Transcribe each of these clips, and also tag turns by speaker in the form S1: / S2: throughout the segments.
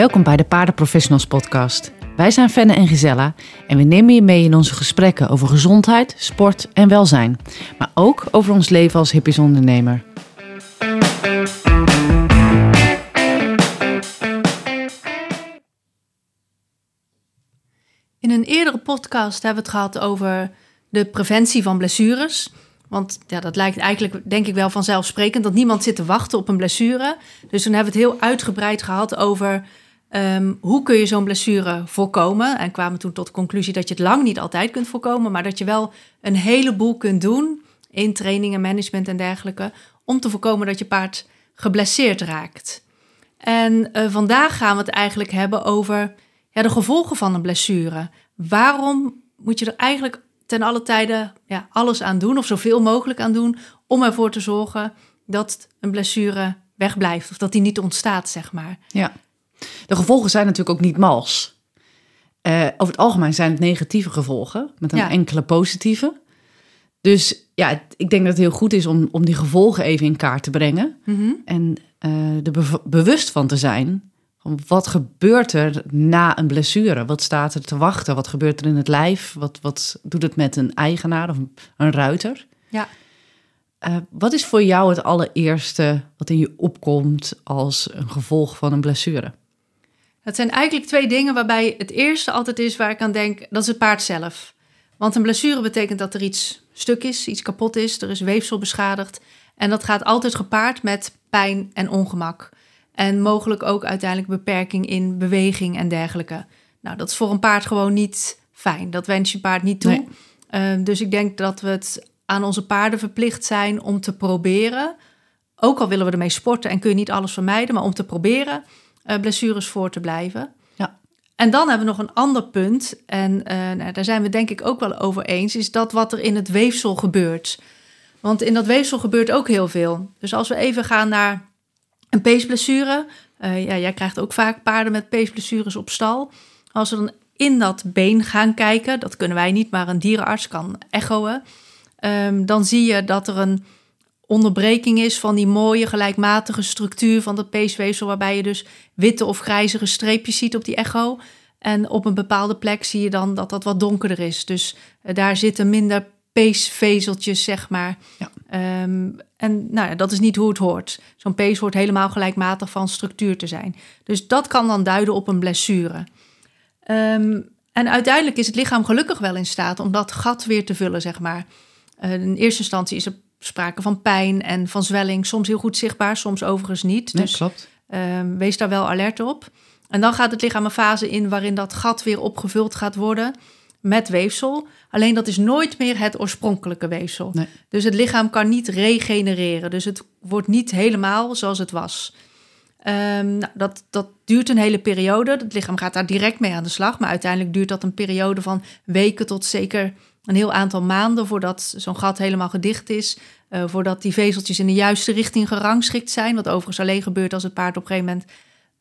S1: Welkom bij de Paardenprofessionals podcast. Wij zijn Fenne en Gisella en we nemen je mee in onze gesprekken over gezondheid, sport en welzijn. Maar ook over ons leven als hippies ondernemer.
S2: In een eerdere podcast hebben we het gehad over de preventie van blessures. Want ja, dat lijkt eigenlijk, denk ik wel vanzelfsprekend, dat niemand zit te wachten op een blessure. Dus toen hebben we het heel uitgebreid gehad over um, hoe kun je zo'n blessure voorkomen. En kwamen toen tot de conclusie dat je het lang niet altijd kunt voorkomen, maar dat je wel een heleboel kunt doen in trainingen, management en dergelijke, om te voorkomen dat je paard geblesseerd raakt. En uh, vandaag gaan we het eigenlijk hebben over ja, de gevolgen van een blessure. Waarom moet je er eigenlijk ten alle tijde ja, alles aan doen, of zoveel mogelijk aan doen, om ervoor te zorgen dat een blessure wegblijft of dat die niet ontstaat, zeg maar.
S1: Ja, de gevolgen zijn natuurlijk ook niet mals. Uh, over het algemeen zijn het negatieve gevolgen, met een enkele positieve. Dus ja, ik denk dat het heel goed is om, om die gevolgen even in kaart te brengen.
S2: Mhm.
S1: En uh, er bewust van te zijn wat gebeurt er na een blessure? Wat staat er te wachten? Wat gebeurt er in het lijf? Wat, wat doet het met een eigenaar of een, ruiter?
S2: Ja.
S1: Uh, wat is voor jou het allereerste wat in je opkomt als een gevolg van een blessure?
S2: Het zijn eigenlijk twee dingen waarbij het eerste altijd is waar ik aan denk, dat is het paard zelf. Want een blessure betekent dat er iets stuk is, iets kapot is, er is weefsel beschadigd. En dat gaat altijd gepaard met pijn en ongemak. En mogelijk ook uiteindelijk beperking in beweging en dergelijke. Nou, dat is voor een paard gewoon niet fijn. Dat wens je paard niet toe. Ehm, dus ik denk dat we het aan onze paarden verplicht zijn om te proberen. Ook al willen we ermee sporten en kun je niet alles vermijden, maar om te proberen uh, blessures voor te blijven.
S1: Ja.
S2: En dan hebben we nog een ander punt, en uh, nou, daar zijn we denk ik ook wel over eens, is dat wat er in het weefsel gebeurt. Want in dat weefsel gebeurt ook heel veel. Dus als we even gaan naar een peesblessure. Uh, ja, jij krijgt ook vaak paarden met peesblessures op stal. Als we dan in dat been gaan kijken, dat kunnen wij niet, maar een dierenarts kan echoen. Um, dan zie je dat er een onderbreking is van die mooie gelijkmatige structuur van dat peesweefsel, waarbij je dus witte of grijzige streepjes ziet op die echo. En op een bepaalde plek zie je dan dat dat wat donkerder is. Dus uh, daar zitten minder peesvezeltjes, zeg maar.
S1: Ja.
S2: Um, en nou ja, dat is niet hoe het hoort. Zo'n pees hoort helemaal gelijkmatig van structuur te zijn. Dus dat kan dan duiden op een blessure. Um, en uiteindelijk is het lichaam gelukkig wel in staat om dat gat weer te vullen, zeg maar. Uh, in eerste instantie is er sprake van pijn en van zwelling. Soms heel goed zichtbaar, soms overigens niet.
S1: Nee,
S2: dus
S1: klopt.
S2: Um, wees daar wel alert op. En dan gaat het lichaam een fase in waarin dat gat weer opgevuld gaat worden met weefsel. Alleen dat is nooit meer het oorspronkelijke weefsel.
S1: Nee.
S2: Dus het lichaam kan niet regenereren. Dus het wordt niet helemaal zoals het was. Um, nou, dat, dat duurt een hele periode. Het lichaam gaat daar direct mee aan de slag. Maar uiteindelijk duurt dat een periode van weken tot zeker een heel aantal maanden voordat zo'n gat helemaal gedicht is. Uh, voordat die vezeltjes in de juiste richting gerangschikt zijn. Wat overigens alleen gebeurt als het paard op een gegeven moment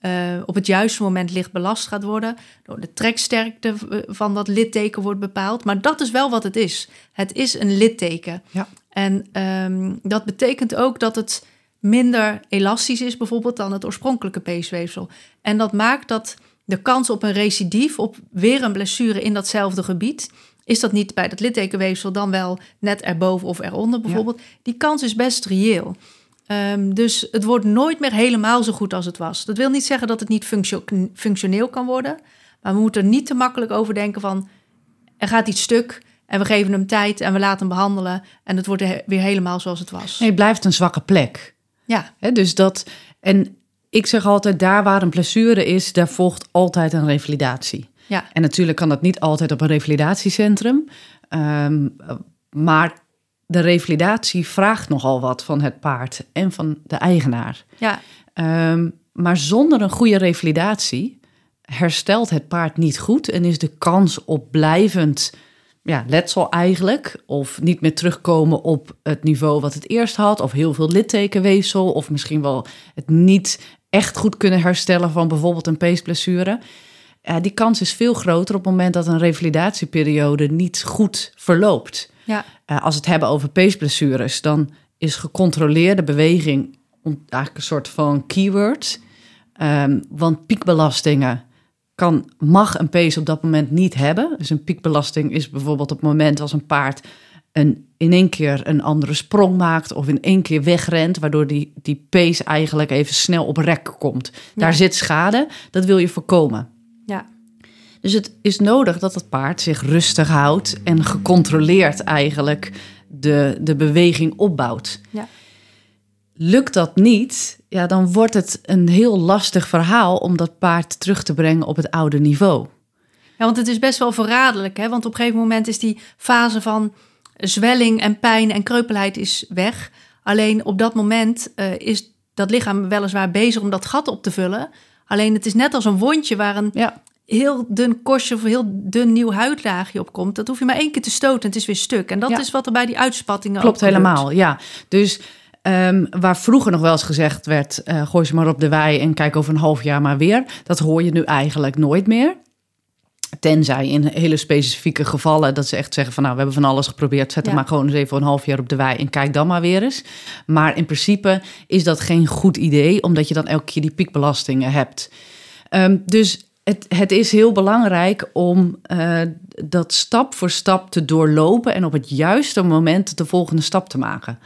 S2: uh, op het juiste moment licht belast gaat worden. Door de treksterkte van dat litteken wordt bepaald. Maar dat is wel wat het is. Het is een litteken.
S1: Ja.
S2: En um, dat betekent ook dat het minder elastisch is, bijvoorbeeld, dan het oorspronkelijke peesweefsel. En dat maakt dat de kans op een recidief, op weer een blessure in datzelfde gebied, is dat niet bij dat littekenweefsel dan wel net erboven of eronder bijvoorbeeld. Ja. Die kans is best reëel. Um, dus het wordt nooit meer helemaal zo goed als het was. Dat wil niet zeggen dat het niet functio functioneel kan worden. Maar we moeten er niet te makkelijk over denken van... er gaat iets stuk en we geven hem tijd en we laten hem behandelen... en het wordt weer helemaal zoals het was.
S1: Nee, het blijft een zwakke plek.
S2: Ja.
S1: He, dus dat... En ik zeg altijd, daar waar een blessure is... daar volgt altijd een revalidatie.
S2: Ja.
S1: En natuurlijk kan dat niet altijd op een revalidatiecentrum... Um, maar de revalidatie vraagt nogal wat van het paard en van de eigenaar.
S2: Ja.
S1: Um, maar zonder een goede revalidatie herstelt het paard niet goed en is de kans op blijvend ja, letsel eigenlijk, of niet meer terugkomen op het niveau wat het eerst had, of heel veel littekenweefsel, of misschien wel het niet echt goed kunnen herstellen van bijvoorbeeld een peesblessure. Ja, die kans is veel groter op het moment dat een revalidatieperiode niet goed verloopt.
S2: Ja.
S1: Uh, als we het hebben over peesblessures, dan is gecontroleerde beweging eigenlijk een soort van keyword. Ehm, want piekbelastingen kan, mag een pees op dat moment niet hebben. Dus een piekbelasting is bijvoorbeeld op het moment als een paard een, in één keer een andere sprong maakt of in één keer wegrent, waardoor die, die pees eigenlijk even snel op rek komt. Daar
S2: Ja.
S1: zit schade, dat wil je voorkomen.
S2: Ja.
S1: Dus het is nodig dat het paard zich rustig houdt en gecontroleerd eigenlijk de, de beweging opbouwt.
S2: Ja.
S1: Lukt dat niet, ja, dan wordt het een heel lastig verhaal om dat paard terug te brengen op het oude niveau.
S2: Ja, want het is best wel verraderlijk, hè? Want op een gegeven moment is die fase van zwelling en pijn en kreupelheid is weg. Alleen op dat moment eh, is dat lichaam weliswaar bezig om dat gat op te vullen. Alleen het is net als een wondje waar een
S1: Ja,
S2: heel dun korstje of heel dun nieuw huidlaagje op komt. Dat hoef je maar één keer te stoten en het is weer stuk. En dat
S1: Ja.
S2: is wat er bij die uitspattingen
S1: klopt helemaal. Ja, dus ehm, waar vroeger nog wel eens gezegd werd: eh, gooi ze maar op de wei en kijk over een half jaar maar weer. Dat hoor je nu eigenlijk nooit meer. Tenzij in hele specifieke gevallen dat ze echt zeggen van nou, we hebben van alles geprobeerd. Zet hem maar gewoon eens even een half jaar op de wei en kijk dan maar weer eens. Maar in principe is dat geen goed idee, omdat je dan elke keer die piekbelastingen hebt. Ehm, dus het, het is heel belangrijk om eh, dat stap voor stap te doorlopen en op het juiste moment de volgende stap te maken.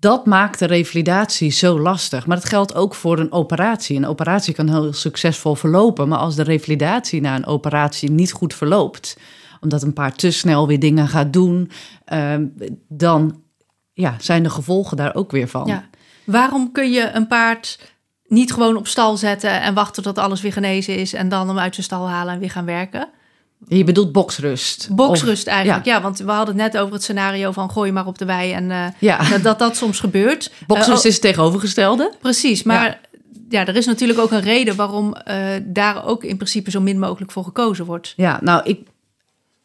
S1: Dat maakt de revalidatie zo lastig. Maar dat geldt ook voor een operatie. Een operatie kan heel succesvol verlopen. Maar als de revalidatie na een operatie niet goed verloopt, omdat een paard te snel weer dingen gaat doen, ehm, dan ja, zijn de gevolgen daar ook weer van.
S2: Waarom kun je een paard niet gewoon op stal zetten en wachten tot alles weer genezen is en dan hem uit zijn stal halen en weer gaan werken?
S1: Je bedoelt boksrust.
S2: Boksrust
S1: Of-
S2: eigenlijk,
S1: Ja,
S2: ja. Want we hadden het net over het scenario van gooi maar op de wei en eh,
S1: ja.
S2: dat, dat dat soms gebeurt.
S1: boksrust
S2: Eh,
S1: is het tegenovergestelde.
S2: Precies, maar ja. er is natuurlijk ook een reden waarom eh, daar ook in principe zo min mogelijk voor gekozen wordt.
S1: Ja, nou, ik,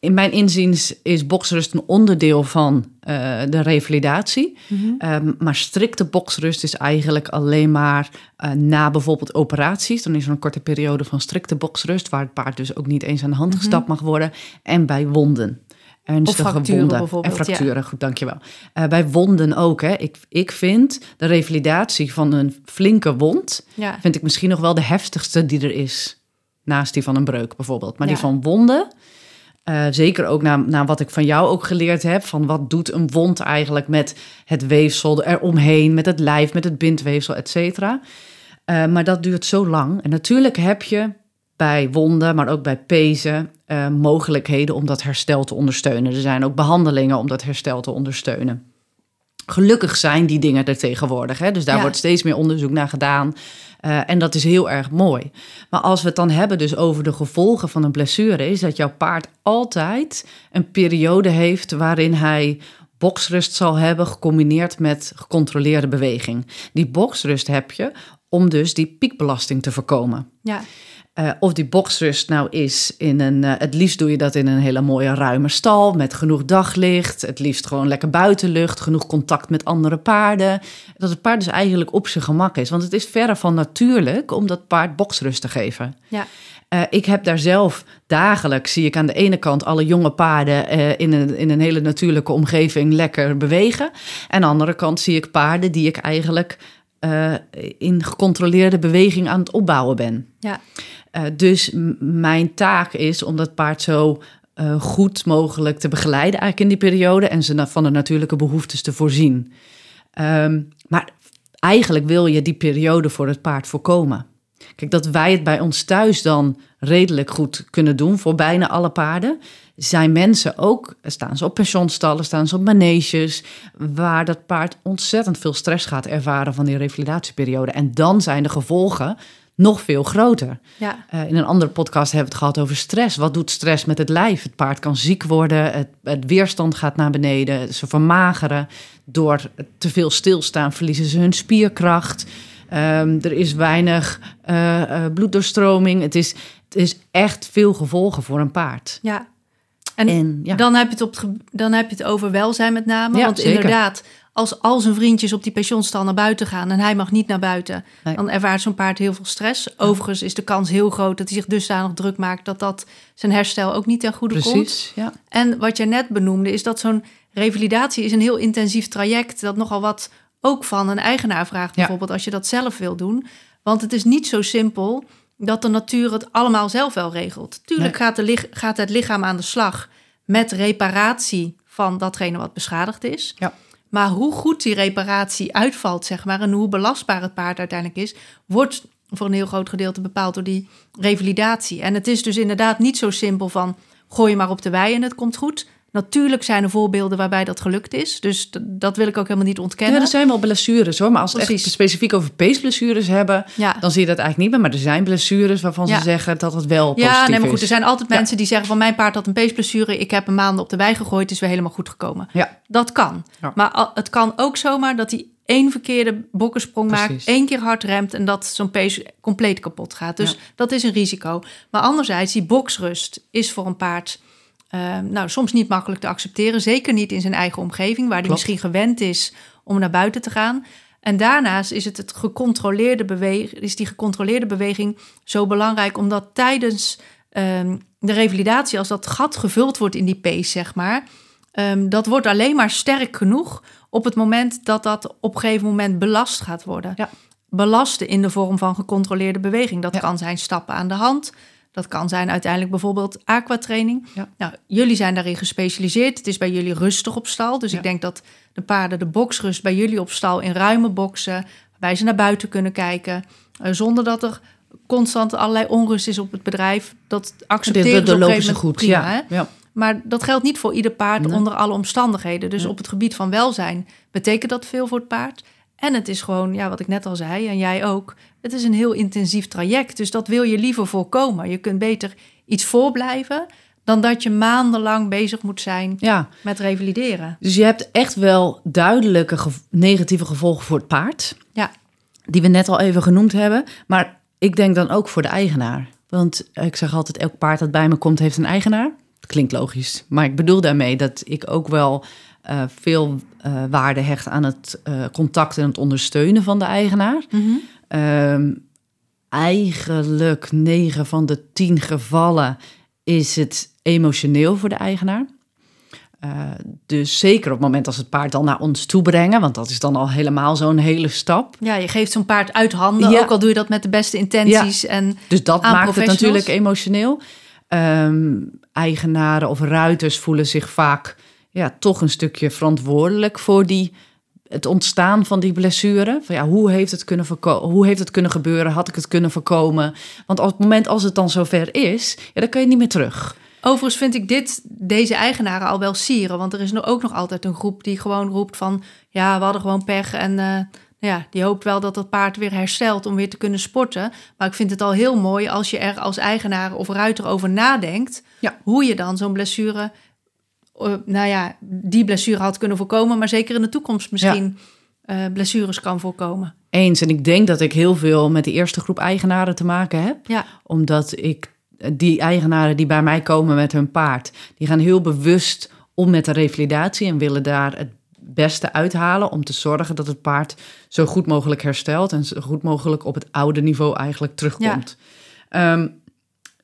S1: in mijn inziens is boksrust een onderdeel van eh, de revalidatie. Ehm, maar strikte boksrust is eigenlijk alleen maar eh, na bijvoorbeeld operaties. Dan is er een korte periode van strikte boksrust, waar het paard dus ook niet eens aan de hand gestapt mag worden. En bij wonden. Ernstige wonden. En fracturen, goed, dankjewel. Eh bij wonden ook. Hè. Ik, ik vind de revalidatie van een flinke wond
S2: Ja,
S1: vind ik misschien nog wel de heftigste die er is. Naast die van een breuk bijvoorbeeld. Maar die van wonden, eh, zeker ook na, na wat ik van jou ook geleerd heb... van wat doet een wond eigenlijk met het weefsel eromheen... met het lijf, met het bindweefsel, et cetera. Eh, maar dat duurt zo lang. En natuurlijk heb je bij wonden, maar ook bij pezen... eh, mogelijkheden om dat herstel te ondersteunen. Er zijn ook behandelingen om dat herstel te ondersteunen. Gelukkig zijn die dingen er tegenwoordig. Hè? Dus daar
S2: Ja.
S1: wordt steeds meer onderzoek naar gedaan. Eh, en dat is heel erg mooi. Maar als we het dan hebben dus over de gevolgen van een blessure... is dat jouw paard altijd een periode heeft... waarin hij boksrust zal hebben... gecombineerd met gecontroleerde beweging. Die boksrust heb je om dus die piekbelasting te voorkomen.
S2: ja,
S1: Eh, of die boksrust nou is in een. eh, het liefst doe je dat in een hele mooie ruime stal met genoeg daglicht. Het liefst gewoon lekker buitenlucht, genoeg contact met andere paarden. Dat het paard dus eigenlijk op zijn gemak is. Want het is verre van natuurlijk om dat paard boksrust te geven.
S2: ja,
S1: Eh, ik heb daar zelf dagelijks, zie ik aan de ene kant alle jonge paarden in, een, in een hele natuurlijke omgeving lekker bewegen. En aan de andere kant zie ik paarden die ik eigenlijk eh, in gecontroleerde beweging aan het opbouwen ben.
S2: ja,
S1: Eh, dus mijn taak is om dat paard zo eh, goed mogelijk te begeleiden eigenlijk in die periode en ze van de natuurlijke behoeftes te voorzien. Ehm, maar eigenlijk wil je die periode voor het paard voorkomen. Kijk, dat wij het bij ons thuis dan redelijk goed kunnen doen voor bijna alle paarden, zijn mensen ook, staan ze op pensionstallen, staan ze op maneges, waar dat paard ontzettend veel stress gaat ervaren van die revalidatieperiode. En dan zijn de gevolgen nog veel groter.
S2: ja,
S1: Eh, in een andere podcast hebben we het gehad over stress. Wat doet stress met het lijf? Het paard kan ziek worden, het, het weerstand gaat naar beneden, ze vermageren. Door te veel stilstaan verliezen ze hun spierkracht. Ehm, er is weinig eh, bloeddoorstroming. Het is, het is echt veel gevolgen voor een paard.
S2: ja. En,
S1: En ja,
S2: dan, heb je het op het, dan heb je het over welzijn met name.
S1: Ja,
S2: Want
S1: zeker.
S2: inderdaad, als al zijn vriendjes op die pensionstal naar buiten gaan en hij mag niet naar buiten,
S1: Nee.
S2: dan ervaart zo'n paard heel veel stress. Overigens is de kans heel groot dat hij zich dusdanig druk maakt dat dat zijn herstel ook niet ten goede komt.
S1: precies. Ja.
S2: En wat jij net benoemde, is dat zo'n revalidatie is een heel intensief traject. Dat nogal wat ook van een eigenaar vraagt,
S1: Ja.
S2: bijvoorbeeld als je dat zelf wil doen. Want het is niet zo simpel dat de natuur het allemaal zelf wel regelt. Tuurlijk
S1: Nee.
S2: gaat, de gaat het lichaam aan de slag met reparatie van datgene wat beschadigd is.
S1: Ja.
S2: Maar hoe goed die reparatie uitvalt, zeg maar, en hoe belastbaar het paard uiteindelijk is, wordt voor een heel groot gedeelte bepaald door die revalidatie. En het is dus inderdaad niet zo simpel van gooi je maar op de wei en het komt goed. Natuurlijk zijn er voorbeelden waarbij dat gelukt is. Dus dat wil ik ook helemaal niet ontkennen.
S1: Ja, er zijn wel blessures hoor. Maar als we het echt specifiek over peesblessures hebben,
S2: Ja.
S1: dan zie je dat eigenlijk niet meer. Maar er zijn blessures waarvan
S2: Ja.
S1: ze zeggen dat het wel positief
S2: Ja, nee, maar goed,
S1: is.
S2: er zijn altijd mensen die zeggen van mijn paard had een peesblessure. Ik heb een maanden op de wei gegooid, is weer helemaal goed gekomen.
S1: Ja.
S2: Dat kan. Maar het kan ook zomaar dat hij één verkeerde bokkensprong maakt, één keer hard remt en dat zo'n pees compleet kapot gaat. Dus dat is een risico. Maar anderzijds, die boksrust is voor een paard eh, nou, soms niet makkelijk te accepteren. Zeker niet in zijn eigen omgeving, waar hij misschien gewend is om naar buiten te gaan. En daarnaast is het, het gecontroleerde beweging, is die gecontroleerde beweging zo belangrijk, omdat tijdens ehm, de revalidatie, als dat gat gevuld wordt in die pees, zeg maar, ehm, dat wordt alleen maar sterk genoeg op het moment dat dat op een gegeven moment belast gaat worden.
S1: Ja.
S2: Belasten in de vorm van gecontroleerde beweging. Dat
S1: Ja.
S2: kan zijn stappen aan de hand. Dat kan zijn uiteindelijk bijvoorbeeld aquatraining.
S1: Ja.
S2: Nou, jullie zijn daarin gespecialiseerd. Het is bij jullie rustig op stal. Dus
S1: Ja.
S2: ik denk dat de paarden de boksrust bij jullie op stal in ruime boksen, waarbij ze naar buiten kunnen kijken, eh, zonder dat er constant allerlei onrust is op het bedrijf. Dat accepteren
S1: Dit-
S2: ze
S1: dat
S2: op een
S1: lopen ze goed.
S2: prima.
S1: ja.
S2: Hè?
S1: Ja.
S2: Maar dat geldt niet voor ieder paard
S1: Nee.
S2: onder alle omstandigheden. Dus
S1: Nee.
S2: op het gebied van welzijn betekent dat veel voor het paard. En het is gewoon, ja, wat ik net al zei, en jij ook, het is een heel intensief traject. Dus dat wil je liever voorkomen. Je kunt beter iets voorblijven dan dat je maandenlang bezig moet zijn
S1: ja.
S2: met revalideren.
S1: Dus je hebt echt wel duidelijke negatieve gevolgen voor het paard.
S2: Ja.
S1: Die we net al even genoemd hebben. Maar ik denk dan ook voor de eigenaar. Want ik zeg altijd, elk paard dat bij me komt heeft een eigenaar. Dat klinkt logisch. Maar ik bedoel daarmee dat ik ook wel eh, veel eh, waarde hecht aan het eh, contact en het ondersteunen van de eigenaar. Ehm, eigenlijk 9 van de 10 gevallen is het emotioneel voor de eigenaar. Dus zeker op het moment als het paard dan naar ons toe brengen, want dat is dan al helemaal zo'n hele stap.
S2: Ja, je geeft zo'n paard uit handen,
S1: Ja.
S2: ook al doe je dat met de beste intenties. En
S1: Dus dat maakt het natuurlijk emotioneel. Ehm, eigenaren of ruiters voelen zich vaak ja, toch een stukje verantwoordelijk voor die, het ontstaan van die blessure. Van, ja, hoe, heeft het kunnen hoe heeft het kunnen gebeuren? Had ik het kunnen voorkomen? Want op het moment als het dan zover is, ja, dan kan je niet meer terug.
S2: Overigens vind ik dit, deze eigenaren al wel sieren. Want er is nu ook nog altijd een groep die gewoon roept van... ja, we hadden gewoon pech en eh, nou ja, die hoopt wel dat het paard weer herstelt om weer te kunnen sporten. Maar ik vind het al heel mooi als je er als eigenaar of ruiter over nadenkt...
S1: Ja.
S2: hoe je dan zo'n blessure, nou ja, die blessure had kunnen voorkomen... maar zeker in de toekomst misschien eh, blessures kan voorkomen.
S1: Eens, en ik denk dat ik heel veel met de eerste groep eigenaren te maken heb.
S2: Ja,
S1: Omdat ik die eigenaren die bij mij komen met hun paard, die gaan heel bewust om met de revalidatie en willen daar het beste uithalen om te zorgen dat het paard zo goed mogelijk herstelt en zo goed mogelijk op het oude niveau eigenlijk terugkomt. Ehm,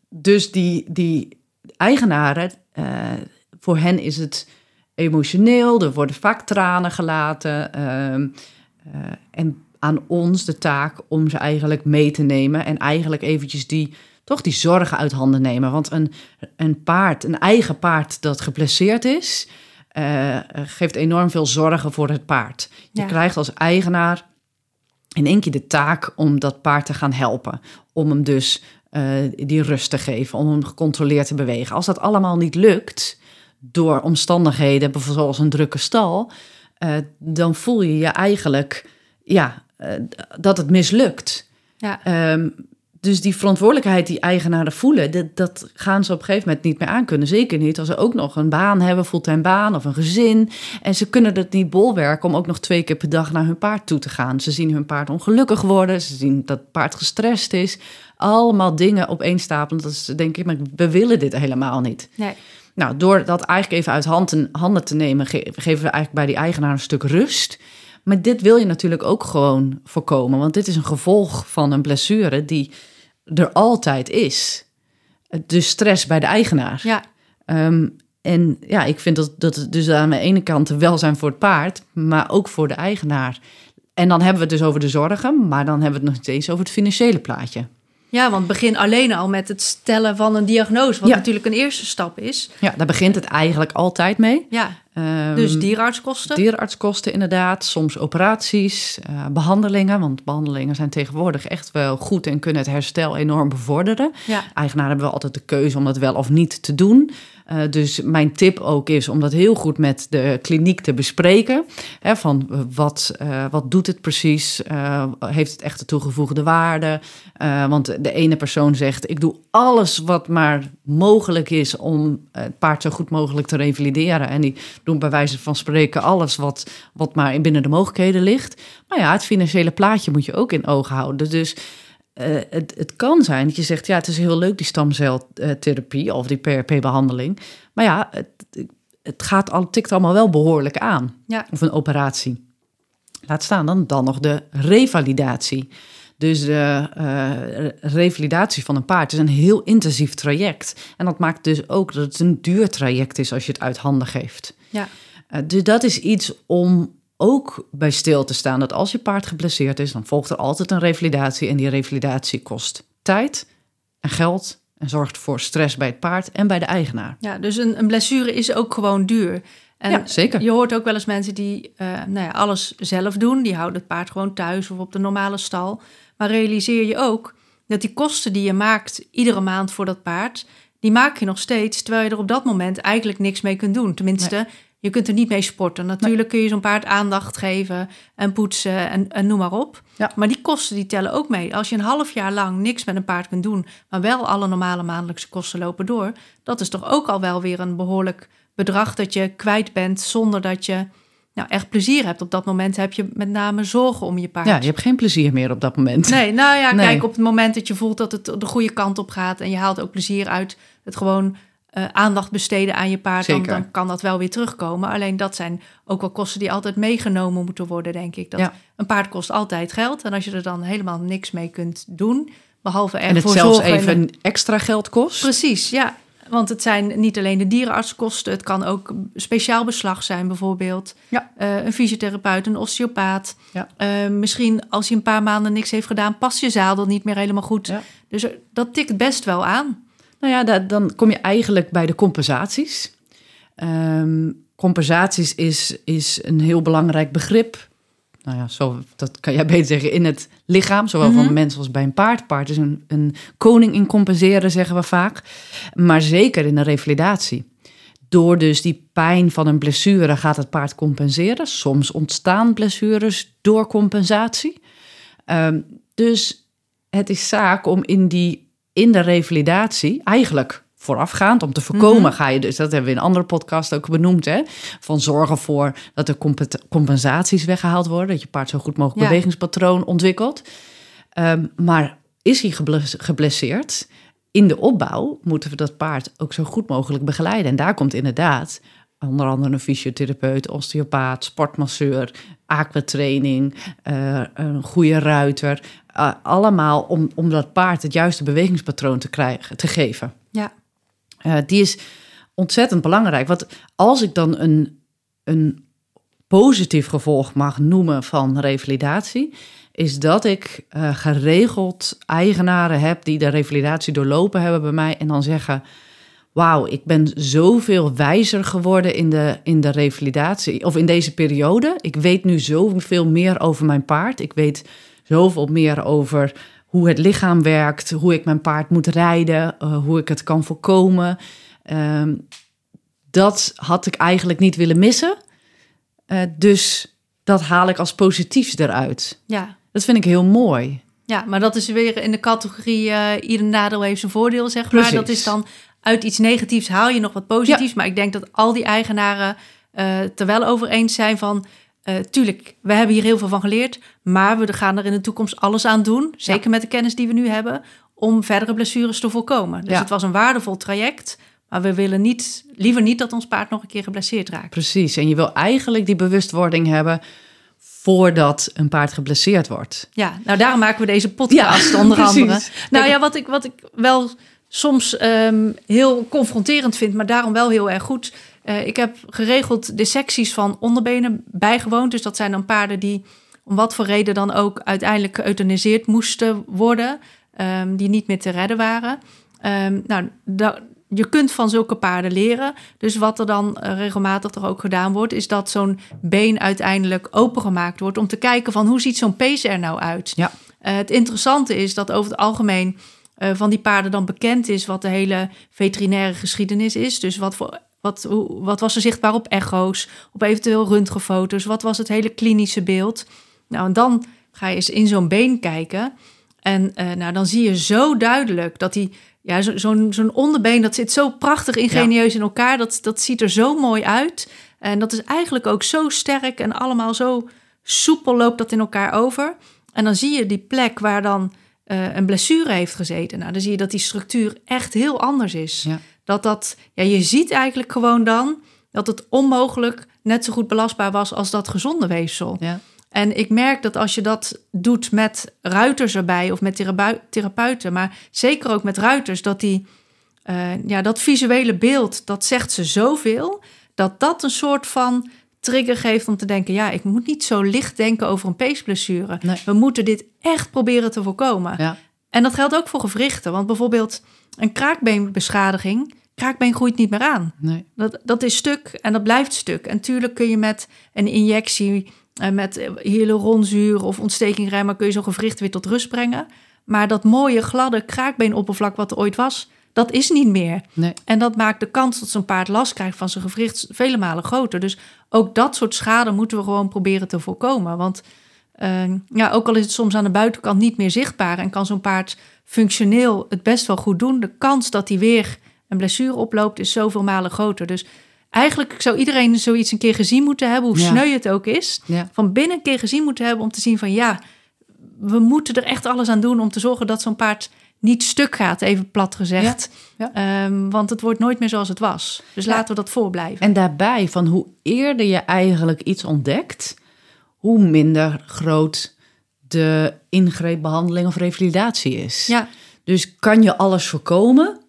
S1: dus die, die eigenaren, eh, voor hen is het emotioneel, er worden vaak tranen gelaten. ehm, eh, en aan ons de taak om ze eigenlijk mee te nemen en eigenlijk eventjes die, toch die zorgen uit handen nemen. Want een, een paard, een eigen paard dat geblesseerd is, eh, geeft enorm veel zorgen voor het paard. Je
S2: Ja.
S1: krijgt als eigenaar in één keer de taak om dat paard te gaan helpen. Om hem dus eh, die rust te geven, om hem gecontroleerd te bewegen. Als dat allemaal niet lukt, door omstandigheden, bijvoorbeeld zoals een drukke stal, eh, dan voel je je eigenlijk ja, eh, dat het mislukt.
S2: ja.
S1: Ehm, dus die verantwoordelijkheid die eigenaren voelen, dat, dat gaan ze op een gegeven moment niet meer aankunnen. Zeker niet als ze ook nog een baan hebben, fulltime baan of een gezin. En ze kunnen het niet bolwerken om ook nog twee keer per dag naar hun paard toe te gaan. Ze zien hun paard ongelukkig worden, ze zien dat het paard gestrest is. Allemaal dingen opeenstapelen. Dat is denk ik, maar we willen dit helemaal niet.
S2: Nee.
S1: Nou, door dat eigenlijk even uit hand en- handen te nemen, ge- geven we eigenlijk bij die eigenaar een stuk rust. Maar dit wil je natuurlijk ook gewoon voorkomen, want dit is een gevolg van een blessure die er altijd is. De stress bij de eigenaar.
S2: Ja,
S1: Ehm, en ja, ik vind dat, dat het dus aan de ene kant welzijn voor het paard, maar ook voor de eigenaar En dan hebben we het dus over de zorgen, maar dan hebben we het nog steeds over het financiële plaatje.
S2: Ja, want begin alleen al met het stellen van een diagnose, wat
S1: Ja.
S2: natuurlijk een eerste stap is.
S1: Ja, daar begint het eigenlijk altijd mee.
S2: Ja,
S1: Ehm,
S2: dus dierenartskosten.
S1: Dierenartskosten inderdaad, soms operaties, eh, behandelingen. Want behandelingen zijn tegenwoordig echt wel goed en kunnen het herstel enorm bevorderen.
S2: ja.
S1: Eigenaar hebben wel altijd de keuze om dat wel of niet te doen. Eh, dus mijn tip ook is om dat heel goed met de kliniek te bespreken. Hè, van eh, wat, eh, wat doet het precies? Heeft het echt de toegevoegde waarde? Want de ene persoon zegt: Ik doe alles wat maar mogelijk is om het paard zo goed mogelijk te revalideren. En die doen bij wijze van spreken alles wat, wat maar binnen de mogelijkheden ligt. Maar ja, het financiële plaatje moet je ook in ogen houden. Dus eh, het, het kan zijn dat je zegt, ja, het is heel leuk die stamceltherapie of die PRP-behandeling. Maar ja, het, het gaat al, tikt allemaal wel behoorlijk aan.
S2: Ja.
S1: Of een operatie. Laat staan dan, dan nog de revalidatie. Dus de eh, revalidatie van een paard is een heel intensief traject. En dat maakt dus ook dat het een duur traject is als je het uit handen geeft.
S2: Ja.
S1: Eh, dus dat is iets om ook bij stil te staan. Dat als je paard geblesseerd is, dan volgt er altijd een revalidatie. En die revalidatie kost tijd en geld. En zorgt voor stress bij het paard en bij de eigenaar.
S2: ja, dus een, een blessure is ook gewoon duur. En
S1: Ja, zeker.
S2: Je hoort ook wel eens mensen die eh, nou ja, alles zelf doen. Die houden het paard gewoon thuis of op de normale stal. Maar realiseer je ook dat die kosten die je maakt iedere maand voor dat paard... die maak je nog steeds, terwijl je er op dat moment eigenlijk niks mee kunt doen. Tenminste, je kunt er niet mee sporten. Natuurlijk kun je zo'n paard aandacht geven en poetsen en, en noem maar op.
S1: Ja.
S2: Maar die kosten die tellen ook mee. Als je een half jaar lang niks met een paard kunt doen... maar wel alle normale maandelijkse kosten lopen door... dat is toch ook al wel weer een behoorlijk bedrag dat je kwijt bent... zonder dat je nou, echt plezier hebt. Op dat moment heb je met name zorgen om je paard.
S1: Ja, je hebt geen plezier meer op dat moment.
S2: Nee, nou ja,
S1: Nee.
S2: kijk, op het moment dat je voelt dat het de goede kant op gaat... en je haalt ook plezier uit het gewoon eh, aandacht besteden aan je paard... Dan, kan dat wel weer terugkomen. Alleen dat zijn ook wel kosten die altijd meegenomen moeten worden, denk ik. Dat
S1: Ja.
S2: Een paard kost altijd geld. En als je er dan helemaal niks mee kunt doen... behalve
S1: En het
S2: ervoor
S1: zelfs
S2: en-
S1: even extra geld kost.
S2: Precies, ja. Want het zijn niet alleen de dierenartskosten, het kan ook speciaal beslag zijn, bijvoorbeeld.
S1: Ja.
S2: Eh, een fysiotherapeut, een osteopaat.
S1: Ja.
S2: Eh, misschien als je een paar maanden niks heeft gedaan, past je zadel niet meer helemaal goed.
S1: Ja.
S2: Dus dat tikt best wel aan.
S1: Nou ja, da- dan kom je eigenlijk bij de compensaties. Ehm, compensaties is, is een heel belangrijk begrip. Nou ja, zo, dat kan jij beter zeggen in het lichaam, zowel van
S2: Mhm.
S1: mens als bij een paard. Paard is een, een koning in compenseren, zeggen we vaak. Maar zeker in de revalidatie. Door dus die pijn van een blessure gaat het paard compenseren. Soms ontstaan blessures door compensatie. Ehm, dus het is zaak om in, die, in de revalidatie, eigenlijk voorafgaand, om te voorkomen,
S2: Mhm.
S1: ga je dus, dat hebben we in een andere podcast ook benoemd, hè, van zorgen voor dat er compensaties weggehaald worden, dat je paard zo goed mogelijk
S2: Ja.
S1: bewegingspatroon ontwikkelt. Ehm, maar is hij gebles- geblesseerd? In de opbouw moeten we dat paard ook zo goed mogelijk begeleiden. En daar komt inderdaad onder andere een fysiotherapeut, osteopaat, sportmasseur, aquatraining, eh, een goede ruiter. eh, allemaal om, om dat paard het juiste bewegingspatroon te, krijgen, te geven.
S2: Ja.
S1: Eh, die is ontzettend belangrijk. Want als ik dan een, een positief gevolg mag noemen van revalidatie, is dat ik geregeld eigenaren heb die de revalidatie doorlopen hebben bij mij en dan zeggen: Wauw, ik ben zoveel wijzer geworden in de, in de revalidatie of in deze periode. Ik weet nu zoveel meer over mijn paard. Ik weet zoveel meer over hoe het lichaam werkt, hoe ik mijn paard moet rijden, eh, hoe ik het kan voorkomen. Ehm, dat had ik eigenlijk niet willen missen. Eh, dus dat haal ik als positiefs eruit.
S2: Ja.
S1: Dat vind ik heel mooi.
S2: ja, maar dat is weer in de categorie eh ieder nadeel heeft zijn voordeel, zeg maar.
S1: Precies.
S2: Dat is dan uit iets negatiefs haal je nog wat positiefs. Maar ik denk dat al die eigenaren eh het er wel over eens zijn van... eh, tuurlijk, we hebben hier heel veel van geleerd... maar we gaan er in de toekomst alles aan doen... zeker met de kennis die we nu hebben... om verdere blessures te voorkomen. Dus
S1: Ja.
S2: het was een waardevol traject... maar we willen niet, liever niet dat ons paard nog een keer geblesseerd raakt.
S1: Precies. En je wil eigenlijk die bewustwording hebben voordat een paard geblesseerd wordt.
S2: Ja, nou daarom maken we deze podcast onder
S1: precies.
S2: andere. Nou ja, wat ik, wat ik wel soms ehm, heel confronterend vind, maar daarom wel heel erg goed. Eh, ik heb geregeld de secties van onderbenen bijgewoond. Dus dat zijn dan paarden die om wat voor reden dan ook uiteindelijk geëuthaniseerd moesten worden, ehm, die niet meer te redden waren. Ehm, nou, je kunt van zulke paarden leren. Dus wat er dan eh, regelmatig toch ook gedaan wordt, is dat zo'n been uiteindelijk opengemaakt wordt om te kijken van hoe ziet zo'n pees er nou uit.
S1: Ja.
S2: Uh, het interessante is dat over het algemeen uh, van die paarden dan bekend is wat de hele veterinaire geschiedenis is. Dus wat, voor, wat, hoe, wat was er zichtbaar op echo's, op eventueel röntgenfoto's, wat was het hele klinische beeld. Nou, en dan ga je eens in zo'n been kijken. En uh, nou, dan zie je zo duidelijk dat die, ja, zo'n zo'n onderbeen, dat zit zo prachtig ingenieus in elkaar. Dat, dat ziet er zo mooi uit. En dat is eigenlijk ook zo sterk en allemaal zo soepel loopt dat in elkaar over. En dan zie je die plek waar dan uh, een blessure heeft gezeten. Nou, dan zie je dat die structuur echt heel anders is.
S1: Ja.
S2: Dat dat, ja, je ziet eigenlijk gewoon dan dat het onmogelijk net zo goed belastbaar was als dat gezonde weefsel.
S1: Ja.
S2: En ik merk dat als je dat doet met ruiters erbij of met therapeuten, maar zeker ook met ruiters, dat die, uh, ja, dat visuele beeld, dat zegt ze zoveel, dat dat een soort van trigger geeft om te denken: ja, ik moet niet zo licht denken over een peesblessure.
S1: Nee.
S2: We moeten dit echt proberen te voorkomen.
S1: Ja.
S2: En dat geldt ook voor gewrichten, want bijvoorbeeld een kraakbeenbeschadiging. Kraakbeen groeit niet meer aan.
S1: Nee.
S2: Dat, dat is stuk en dat blijft stuk. En tuurlijk kun je met een injectie, uh, met hyaluronzuur of ontstekingremmen, kun je zo'n gewricht weer tot rust brengen. Maar dat mooie, gladde kraakbeenoppervlak wat er ooit was, dat is niet meer.
S1: Nee.
S2: En dat maakt de kans dat zo'n paard last krijgt van zijn gewricht vele malen groter. Dus ook dat soort schade moeten we gewoon proberen te voorkomen. Want uh, ja, ook al is het soms aan de buitenkant niet meer zichtbaar en kan zo'n paard functioneel het best wel goed doen, de kans dat hij weer een blessure oploopt is zoveel malen groter. Dus eigenlijk zou iedereen zoiets een keer gezien moeten hebben, hoe
S1: Ja.
S2: sneu het ook is.
S1: Ja.
S2: Van binnen een keer gezien moeten hebben om te zien van ja, we moeten er echt alles aan doen om te zorgen dat zo'n paard niet stuk gaat, even plat gezegd.
S1: Ja,
S2: Ehm, want het wordt nooit meer zoals het was. Dus
S1: Ja.
S2: laten we dat voorblijven.
S1: En daarbij, van hoe eerder je eigenlijk iets ontdekt, hoe minder groot de ingreepbehandeling of revalidatie is.
S2: ja,
S1: Dus kan je alles voorkomen?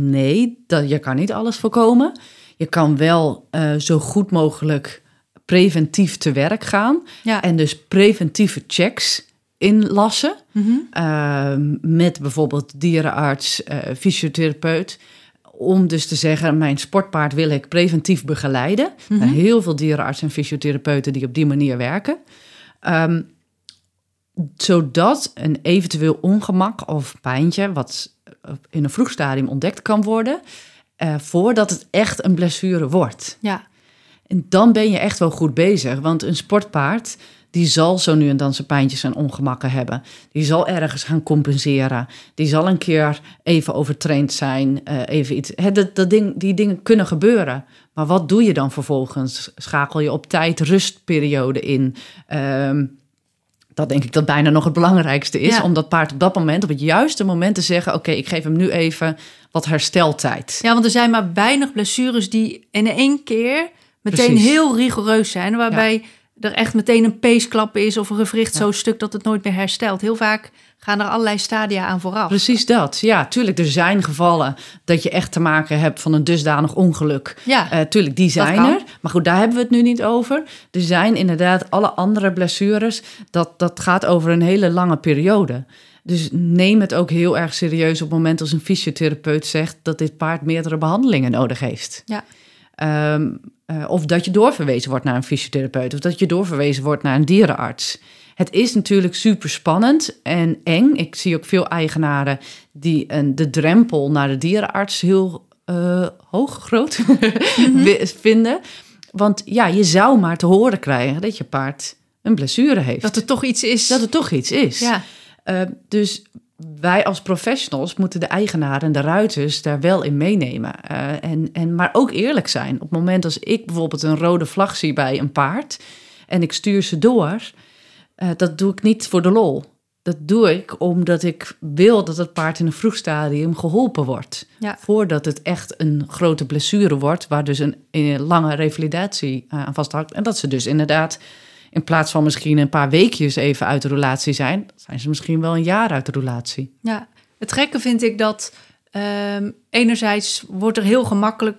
S1: Nee, dat, je kan niet alles voorkomen. Je kan wel eh, zo goed mogelijk preventief te werk gaan.
S2: ja.
S1: En dus preventieve checks inlassen.
S2: Mhm.
S1: Uh, met bijvoorbeeld dierenarts, uh, fysiotherapeut. Om dus te zeggen, mijn sportpaard wil ik preventief begeleiden.
S2: Mhm.
S1: Er heel veel dierenartsen en fysiotherapeuten die op die manier werken. Um, zodat een eventueel ongemak of pijntje, wat in een vroeg stadium ontdekt kan worden, uh, voordat het echt een blessure wordt.
S2: ja.
S1: En dan ben je echt wel goed bezig, want een sportpaard die zal zo nu en dan zijn pijntjes en ongemakken hebben. Die zal ergens gaan compenseren. Die zal een keer even overtraind zijn. Uh, even iets. He, dat, dat ding, die dingen kunnen gebeuren. Maar wat doe je dan vervolgens? Schakel je op tijd rustperiode in? Um, dat denk ik dat bijna nog het belangrijkste is.
S2: Ja.
S1: Om dat paard op dat moment, op het juiste moment te zeggen... oké, okay, ik geef hem nu even wat hersteltijd.
S2: Ja, want er zijn maar weinig blessures die in één keer meteen
S1: Precies.
S2: heel rigoureus zijn. Waarbij ja. Er echt meteen een peesklap is of een gewricht ja. zo stuk dat het nooit meer herstelt. Heel vaak gaan er allerlei stadia aan vooraf.
S1: Precies dat. Ja, tuurlijk, er zijn gevallen dat je echt te maken hebt van een dusdanig ongeluk.
S2: Ja,
S1: uh, tuurlijk, die zijn er. Maar goed, daar hebben we het nu niet over. Er zijn inderdaad alle andere blessures. Dat, dat gaat over een hele lange periode. Dus neem het ook heel erg serieus op het moment als een fysiotherapeut zegt dat dit paard meerdere behandelingen nodig heeft.
S2: Ja.
S1: Um, uh, of dat je doorverwezen wordt naar een fysiotherapeut, of dat je doorverwezen wordt naar een dierenarts. Het is natuurlijk super spannend en eng. Ik zie ook veel eigenaren die een, de drempel naar de dierenarts heel uh, hoog, groot mm -hmm. vinden. Want ja, je zou maar te horen krijgen dat je paard een blessure heeft.
S2: Dat er toch iets is.
S1: Dat er toch iets is.
S2: Ja.
S1: Uh, dus wij als professionals moeten de eigenaren en de ruiters daar wel in meenemen. Uh, en, en, maar ook eerlijk zijn. Op het moment als ik bijvoorbeeld een rode vlag zie bij een paard en ik stuur ze door, uh, dat doe ik niet voor de lol. Dat doe ik omdat ik wil dat het paard in een vroeg stadium geholpen wordt.
S2: Ja.
S1: Voordat het echt een grote blessure wordt, waar dus een, een lange revalidatie aan vasthoudt. En dat ze dus inderdaad in plaats van misschien een paar weekjes even uit de relatie zijn, zijn ze misschien wel een jaar uit de relatie.
S2: Ja, het gekke vind ik dat um, enerzijds wordt er heel gemakkelijk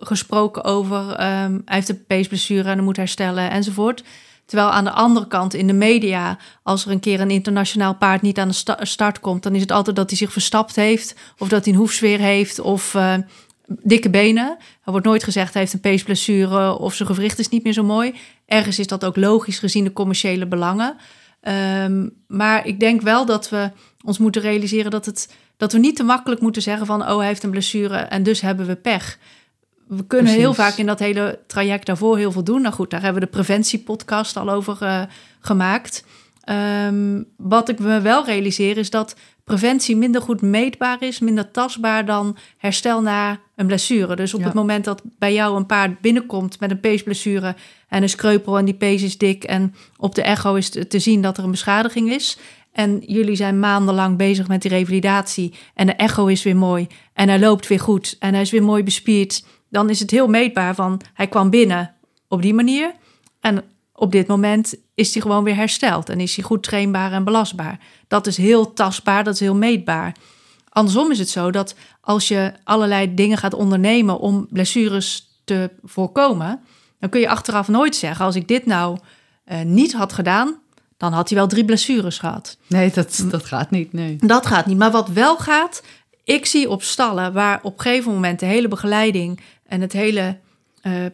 S2: gesproken over, um, hij heeft een peesblessure en moet herstellen enzovoort. Terwijl aan de andere kant in de media, als er een keer een internationaal paard niet aan de start komt, dan is het altijd dat hij zich verstapt heeft, of dat hij een hoefsfeer heeft, of uh, dikke benen. Er wordt nooit gezegd hij heeft een peesblessure of zijn gewricht is niet meer zo mooi. Ergens is dat ook logisch gezien de commerciële belangen. Um, maar ik denk wel dat we ons moeten realiseren dat, het, dat we niet te makkelijk moeten zeggen van oh hij heeft een blessure en dus hebben we pech we kunnen heel vaak in dat hele traject daarvoor heel veel doen. Nou goed, daar hebben we de preventiepodcast al over uh, gemaakt. Um, wat ik me wel realiseer is dat preventie minder goed meetbaar is, minder tastbaar dan herstel na een blessure. Dus op het moment dat bij jou een paard binnenkomt met een peesblessure en een kreupel en die pees is dik en op de echo is te zien dat er een beschadiging is. En jullie zijn maandenlang bezig met die revalidatie en de echo is weer mooi en hij loopt weer goed en hij is weer mooi bespierd dan is het heel meetbaar van hij kwam binnen op die manier. En op dit moment is hij gewoon weer hersteld en is hij goed trainbaar en belastbaar. Dat is heel tastbaar, dat is heel meetbaar. Andersom is het zo dat als je allerlei dingen gaat ondernemen om blessures te voorkomen, dan kun je achteraf nooit zeggen: als ik dit nou uh, niet had gedaan, dan had hij wel drie blessures gehad.
S1: Nee, dat, dat gaat niet. Nee.
S2: Dat gaat niet. Maar wat wel gaat, ik zie op stallen waar op een gegeven moment de hele begeleiding en het hele uh,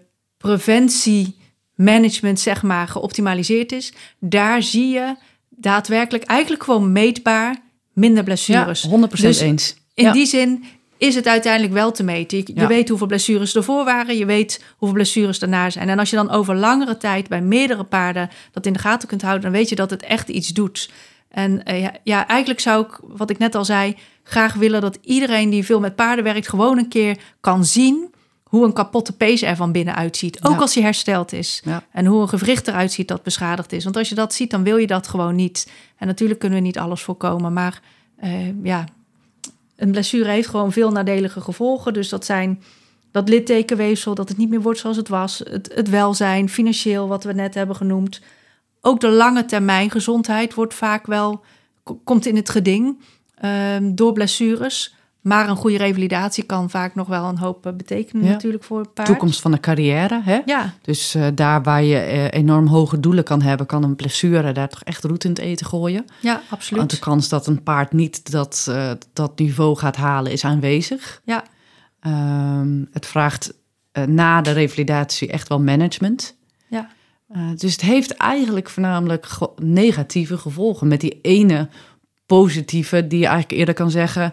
S2: preventiemanagement, zeg maar, geoptimaliseerd is, daar zie je daadwerkelijk eigenlijk gewoon meetbaar minder blessures.
S1: Ja, 100% dus eens.
S2: In die zin is het uiteindelijk wel te meten. Je, je, weet hoeveel blessures ervoor waren, je weet hoeveel blessures daarna zijn. En als je dan over langere tijd bij meerdere paarden dat in de gaten kunt houden, dan weet je dat het echt iets doet. En uh, ja, ja, eigenlijk zou ik, wat ik net al zei, graag willen dat iedereen die veel met paarden werkt, gewoon een keer kan zien hoe een kapotte pees er van binnen uitziet. Ook als hij hersteld is. En hoe een gewricht eruit ziet dat beschadigd is. Want als je dat ziet, dan wil je dat gewoon niet. En natuurlijk kunnen we niet alles voorkomen. Maar uh, ja, een blessure heeft gewoon veel nadelige gevolgen. Dus dat zijn dat littekenweefsel, dat het niet meer wordt zoals het was. Het, het welzijn, financieel, wat we net hebben genoemd. Ook de lange termijn gezondheid wordt vaak wel, komt in het geding uh, door blessures. Maar een goede revalidatie kan vaak nog wel een hoop eh, betekenen natuurlijk voor het paard.
S1: Toekomst van de carrière, hè?
S2: Ja.
S1: Dus uh, daar waar je uh, enorm hoge doelen kan hebben... kan een blessure daar toch echt roet in het eten gooien.
S2: Ja, absoluut.
S1: Want de kans dat een paard niet dat, uh, dat niveau gaat halen is aanwezig.
S2: Ja.
S1: Um, het vraagt na de revalidatie echt wel management.
S2: Ja.
S1: dus het heeft eigenlijk voornamelijk negatieve gevolgen... met die ene positieve die je eigenlijk eerder kan zeggen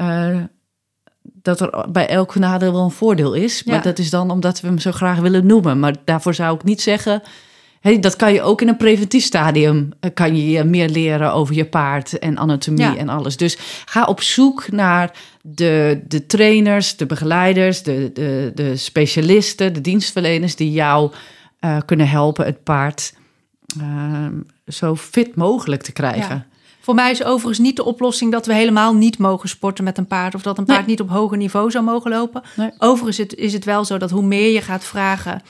S1: uh, dat er bij elk nadeel wel een voordeel is. Maar dat is dan omdat we hem zo graag willen noemen. Maar daarvoor zou ik niet zeggen. Hey, dat kan je ook in een preventief stadium. Uh, kan je meer leren over je paard en anatomie en alles. Dus ga op zoek naar de, de trainers, de begeleiders, de, de, de specialisten, de dienstverleners die jou uh, kunnen helpen het paard zo fit mogelijk te krijgen.
S2: Ja. Voor mij is overigens niet de oplossing dat we helemaal niet mogen sporten met een paard. Of dat een paard niet op hoger niveau zou mogen lopen. Nee. Overigens is het, is het wel zo dat hoe meer je gaat vragen,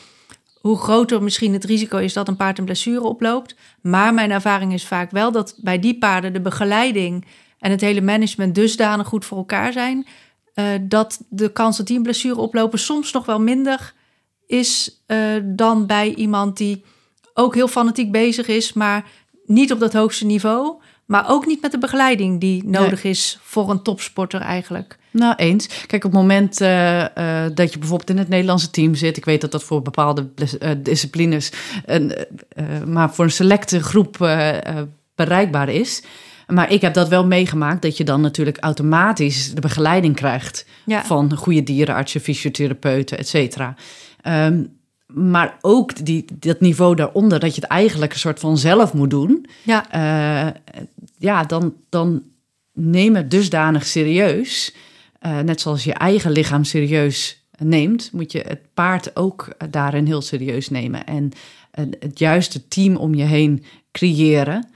S2: hoe groter misschien het risico is dat een paard een blessure oploopt. Maar mijn ervaring is vaak wel dat bij die paarden de begeleiding en het hele management dusdanig goed voor elkaar zijn. Uh, dat de kans dat die een blessure oplopen soms nog wel minder is uh, dan bij iemand die ook heel fanatiek bezig is, maar niet op dat hoogste niveau. Maar ook niet met de begeleiding die nodig is voor een topsporter eigenlijk.
S1: Nou, eens. Kijk, op het moment uh, uh, dat je bijvoorbeeld in het Nederlandse team zit, ik weet dat dat voor bepaalde uh, disciplines, maar voor een selecte groep bereikbaar is. Maar ik heb dat wel meegemaakt, dat je dan natuurlijk automatisch de begeleiding krijgt ja. van goede dierenartsen, fysiotherapeuten, et cetera. Um, maar ook die, dat niveau daaronder, dat je het eigenlijk een soort van zelf moet doen.
S2: Ja,
S1: uh, ja dan, dan neem het dusdanig serieus. Uh, net zoals je eigen lichaam serieus neemt, moet je het paard ook daarin heel serieus nemen. En uh, het juiste team om je heen creëren.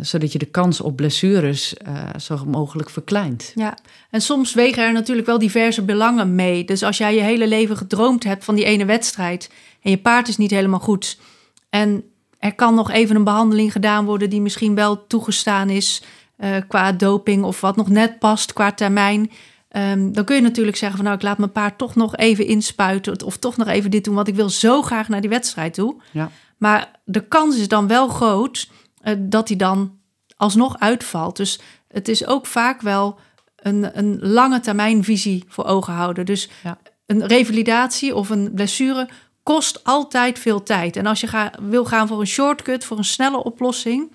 S1: Zodat je de kans op blessures zo mogelijk verkleint.
S2: Ja, en soms wegen er natuurlijk wel diverse belangen mee. Dus als jij je hele leven gedroomd hebt van die ene wedstrijd en je paard is niet helemaal goed. En er kan nog even een behandeling gedaan worden die misschien wel toegestaan is uh, qua doping of wat nog net past qua termijn. Ehm, dan kun je natuurlijk zeggen van nou, ik laat mijn paard toch nog even inspuiten of toch nog even dit doen, want ik wil zo graag naar die wedstrijd toe.
S1: Ja.
S2: Maar de kans is dan wel groot eh, dat hij dan alsnog uitvalt. Dus het is ook vaak wel een, een lange termijn visie voor ogen houden. Dus
S1: Ja.
S2: een revalidatie of een blessure kost altijd veel tijd. En als je ga, wil gaan voor een shortcut, voor een snelle oplossing,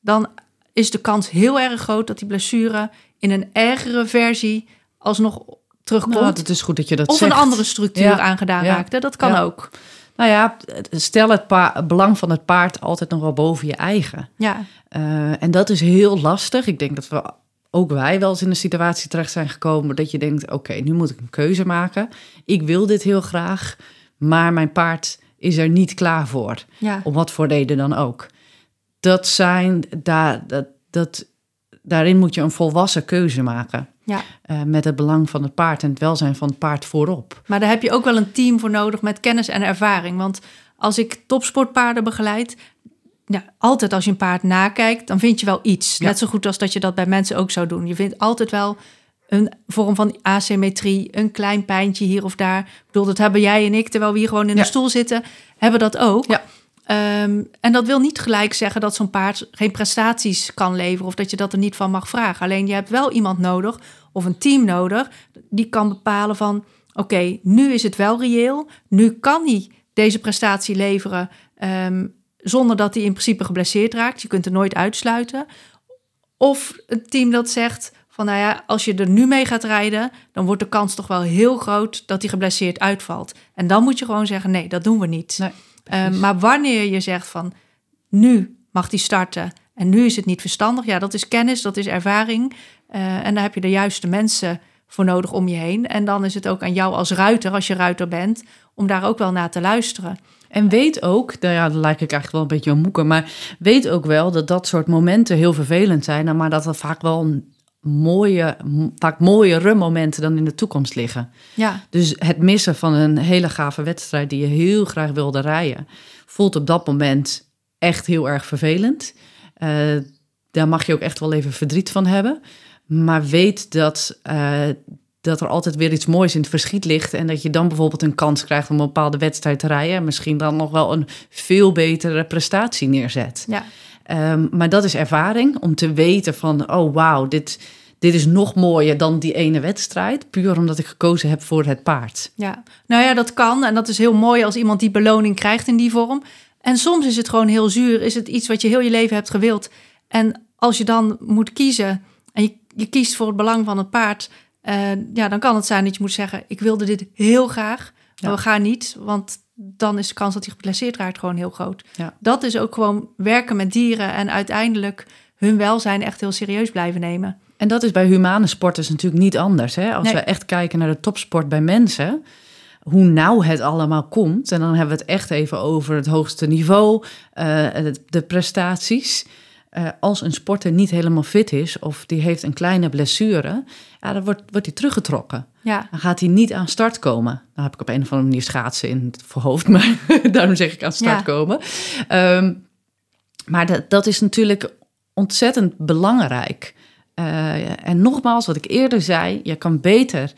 S2: dan is de kans heel erg groot dat die blessure in een ergere versie alsnog terugkomt.
S1: Nou, het is goed dat je dat
S2: of
S1: zegt.
S2: een andere structuur
S1: Ja.
S2: aangedaan
S1: Ja.
S2: raakt. hè. Dat kan
S1: Ja.
S2: ook.
S1: Nou ja, stel het, belang van het paard altijd nog wel boven je eigen.
S2: Ja,
S1: Eh, en dat is heel lastig. Ik denk dat we ook wij wel eens in een situatie terecht zijn gekomen dat je denkt: oké, nu moet ik een keuze maken. Ik wil dit heel graag, maar mijn paard is er niet klaar voor.
S2: ja.
S1: Om wat voor reden dan ook. Dat zijn daar, dat, dat, daarin moet je een volwassen keuze maken.
S2: ja.
S1: eh, met het belang van het paard en het welzijn van het paard voorop.
S2: Maar daar heb je ook wel een team voor nodig met kennis en ervaring. Want als ik topsportpaarden begeleid, ja, altijd als je een paard nakijkt, dan vind je wel iets.
S1: Ja.
S2: Net zo goed als dat je dat bij mensen ook zou doen. Je vindt altijd wel een vorm van asymmetrie, een klein pijntje hier of daar. Ik bedoel, dat hebben jij en ik, terwijl we hier gewoon in
S1: Ja.
S2: een stoel zitten, hebben dat ook.
S1: Ja.
S2: Ehm, en dat wil niet gelijk zeggen dat zo'n paard geen prestaties kan leveren of dat je dat er niet van mag vragen. Alleen je hebt wel iemand nodig of een team nodig die kan bepalen van oké, nu is het wel reëel. Nu kan hij deze prestatie leveren ehm, zonder dat hij in principe geblesseerd raakt. Je kunt er nooit uitsluiten. Of een team dat zegt van nou ja, als je er nu mee gaat rijden, dan wordt de kans toch wel heel groot dat hij geblesseerd uitvalt. En dan moet je gewoon zeggen nee, dat doen we niet.
S1: Nee,
S2: Ehm, maar wanneer je zegt van nu mag die starten en nu is het niet verstandig, ja, dat is kennis, dat is ervaring. Eh, en daar heb je de juiste mensen voor nodig om je heen. En dan is het ook aan jou als ruiter, als je ruiter bent, om daar ook wel naar te luisteren.
S1: En weet ook, nou ja, dat lijkt ik eigenlijk wel een beetje een maar weet ook wel dat dat soort momenten heel vervelend zijn, maar dat er vaak wel een mooie, vaak mooiere momenten dan in de toekomst liggen.
S2: Ja,
S1: Dus het missen van een hele gave wedstrijd die je heel graag wilde rijden, voelt op dat moment echt heel erg vervelend. Eh, daar mag je ook echt wel even verdriet van hebben. Maar weet dat, eh, dat er altijd weer iets moois in het verschiet ligt. En dat je dan bijvoorbeeld een kans krijgt om een bepaalde wedstrijd te rijden. En misschien dan nog wel een veel betere prestatie neerzet.
S2: ja,
S1: Ehm, maar dat is ervaring om te weten van, oh wauw, dit, dit is nog mooier dan die ene wedstrijd. Puur omdat ik gekozen heb voor het paard.
S2: ja. Nou ja, dat kan. En dat is heel mooi als iemand die beloning krijgt in die vorm. En soms is het gewoon heel zuur. Is het iets wat je heel je leven hebt gewild. En als je dan moet kiezen en je, je kiest voor het belang van het paard. eh, ja, dan kan het zijn dat je moet zeggen: Ik wilde dit heel graag, maar
S1: Ja.
S2: we gaan niet. Want dan is de kans dat hij geblesseerd raakt gewoon heel groot.
S1: Ja.
S2: Dat is ook gewoon werken met dieren en uiteindelijk hun welzijn echt heel serieus blijven nemen.
S1: En dat is bij humane sporters natuurlijk niet anders. Hè? Als
S2: Nee.
S1: we echt kijken naar de topsport bij mensen, hoe nauw het allemaal komt. En dan hebben we het echt even over het hoogste niveau, eh, de, de prestaties. Eh, als een sporter niet helemaal fit is of die heeft een kleine blessure, ja, dan wordt, wordt hij teruggetrokken.
S2: Ja,
S1: Dan gaat hij niet aan start komen. Dan heb ik op een of andere manier schaatsen in het voorhoofd, maar daarom zeg ik aan start
S2: Ja.
S1: komen. Ehm, maar dat, dat is natuurlijk ontzettend belangrijk. Eh, en nogmaals, wat ik eerder zei, je kan beter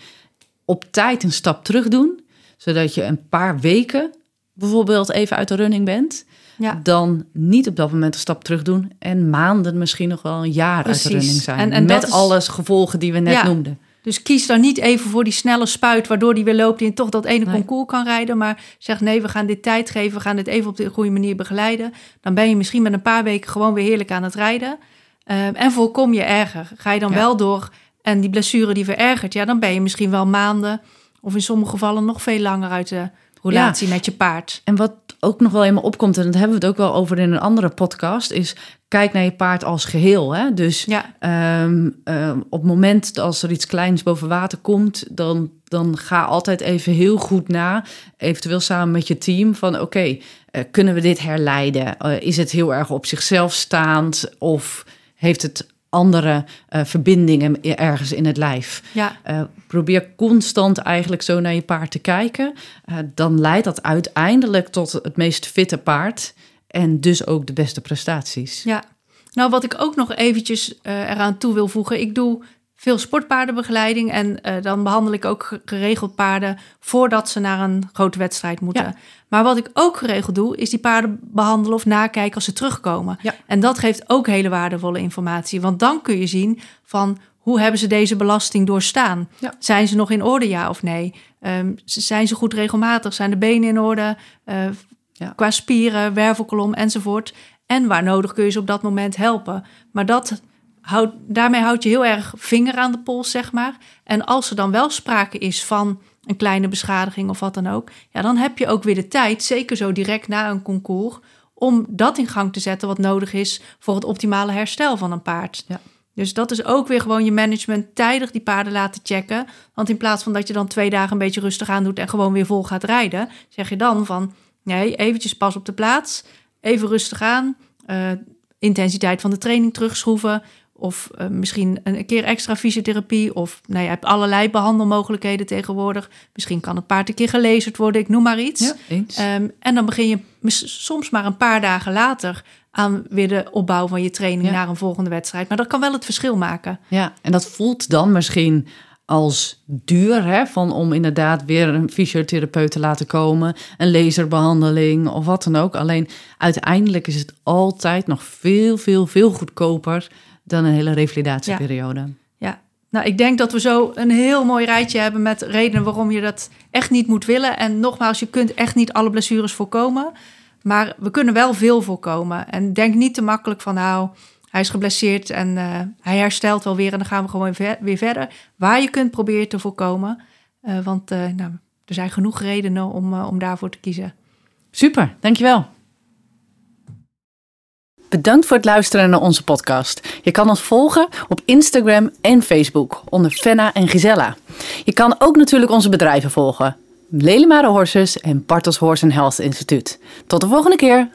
S1: op tijd een stap terug doen, zodat je een paar weken bijvoorbeeld even uit de running bent,
S2: ja.
S1: dan niet op dat moment een stap terug doen en maanden, misschien nog wel een jaar uit de running zijn.
S2: En-
S1: met
S2: is-
S1: alles gevolgen die we net
S2: Ja.
S1: noemden.
S2: Dus kies dan niet even voor die snelle spuit, waardoor die weer loopt en toch dat ene
S1: Nee.
S2: concours kan rijden. Maar zeg nee, we gaan dit tijd geven, we gaan dit even op de goede manier begeleiden. Dan ben je misschien met een paar weken gewoon weer heerlijk aan het rijden. Ehm, en voorkom je erger. Ga je dan
S1: Ja.
S2: wel door en die blessure die verergert, ja, dan ben je misschien wel maanden of in sommige gevallen nog veel langer uit de relatie met je paard.
S1: En wat ook nog wel in me opkomt, en dat hebben we het ook wel over in een andere podcast, is kijk naar je paard als geheel. Hè? Dus
S2: Ja,
S1: ehm, ehm, op het moment als er iets kleins boven water komt, dan, dan ga altijd even heel goed na, eventueel samen met je team, van oké, eh, kunnen we dit herleiden? Eh, is het heel erg op zichzelf staand of heeft het andere eh, verbindingen ergens in het lijf?
S2: ja,
S1: Eh, probeer constant eigenlijk zo naar je paard te kijken. Eh, dan leidt dat uiteindelijk tot het meest fitte paard. En dus ook de beste prestaties.
S2: ja. Nou, wat ik ook nog eventjes eraan toe wil voegen. Ik doe veel sportpaardenbegeleiding. En eh, dan behandel ik ook geregeld paarden voordat ze naar een grote wedstrijd moeten.
S1: Ja.
S2: Maar wat ik ook geregeld doe, is die paarden behandelen of nakijken als ze terugkomen.
S1: Ja.
S2: En dat geeft ook hele waardevolle informatie. Want dan kun je zien van hoe hebben ze deze belasting doorstaan?
S1: Ja.
S2: Zijn ze nog in orde, ja of nee? Ehm, zijn ze goed regelmatig? Zijn de benen in orde? Eh. Qua spieren, wervelkolom enzovoort. En waar nodig kun je ze op dat moment helpen. Maar dat daarmee houd je heel erg vinger aan de pols, zeg maar. En als er dan wel sprake is van een kleine beschadiging of wat dan ook... Ja, dan heb je ook weer de tijd, zeker zo direct na een concours... om dat in gang te zetten wat nodig is voor het optimale herstel van een paard.
S1: Ja.
S2: Dus dat is ook weer gewoon je management tijdig die paarden laten checken. Want in plaats van dat je dan twee dagen een beetje rustig aan doet en gewoon weer vol gaat rijden, zeg je dan van nee, eventjes pas op de plaats, even rustig aan, eh, intensiteit van de training terugschroeven. Of eh, misschien een keer extra fysiotherapie. Of nou, je hebt allerlei behandelmogelijkheden tegenwoordig. Misschien kan het paard een keer gelezerd worden, ik noem maar iets.
S1: Ja, eens.
S2: Ehm, en dan begin je soms maar een paar dagen later aan weer de opbouw van je training
S1: Ja.
S2: naar een volgende wedstrijd. Maar dat kan wel het verschil maken.
S1: Ja, en dat voelt dan misschien als duur, hè, van om inderdaad weer een fysiotherapeut te laten komen, een laserbehandeling of wat dan ook. Alleen uiteindelijk is het altijd nog veel, veel, veel goedkoper dan een hele revalidatieperiode.
S2: Ja, nou, ik denk dat we zo een heel mooi rijtje hebben met redenen waarom je dat echt niet moet willen. En nogmaals, je kunt echt niet alle blessures voorkomen. Maar we kunnen wel veel voorkomen. En denk niet te makkelijk van, nou, hij is geblesseerd en eh, hij herstelt wel weer en dan gaan we gewoon ver- weer verder. Waar je kunt proberen te voorkomen. Eh, want eh, nou, er zijn genoeg redenen om, om daarvoor te kiezen.
S1: Super, dankjewel. Bedankt voor het luisteren naar onze podcast. Je kan ons volgen op Instagram en Facebook onder Fenna en Gisella. Je kan ook natuurlijk onze bedrijven volgen. Lelemare Horses en Bartels Horse Health Instituut. Tot de volgende keer.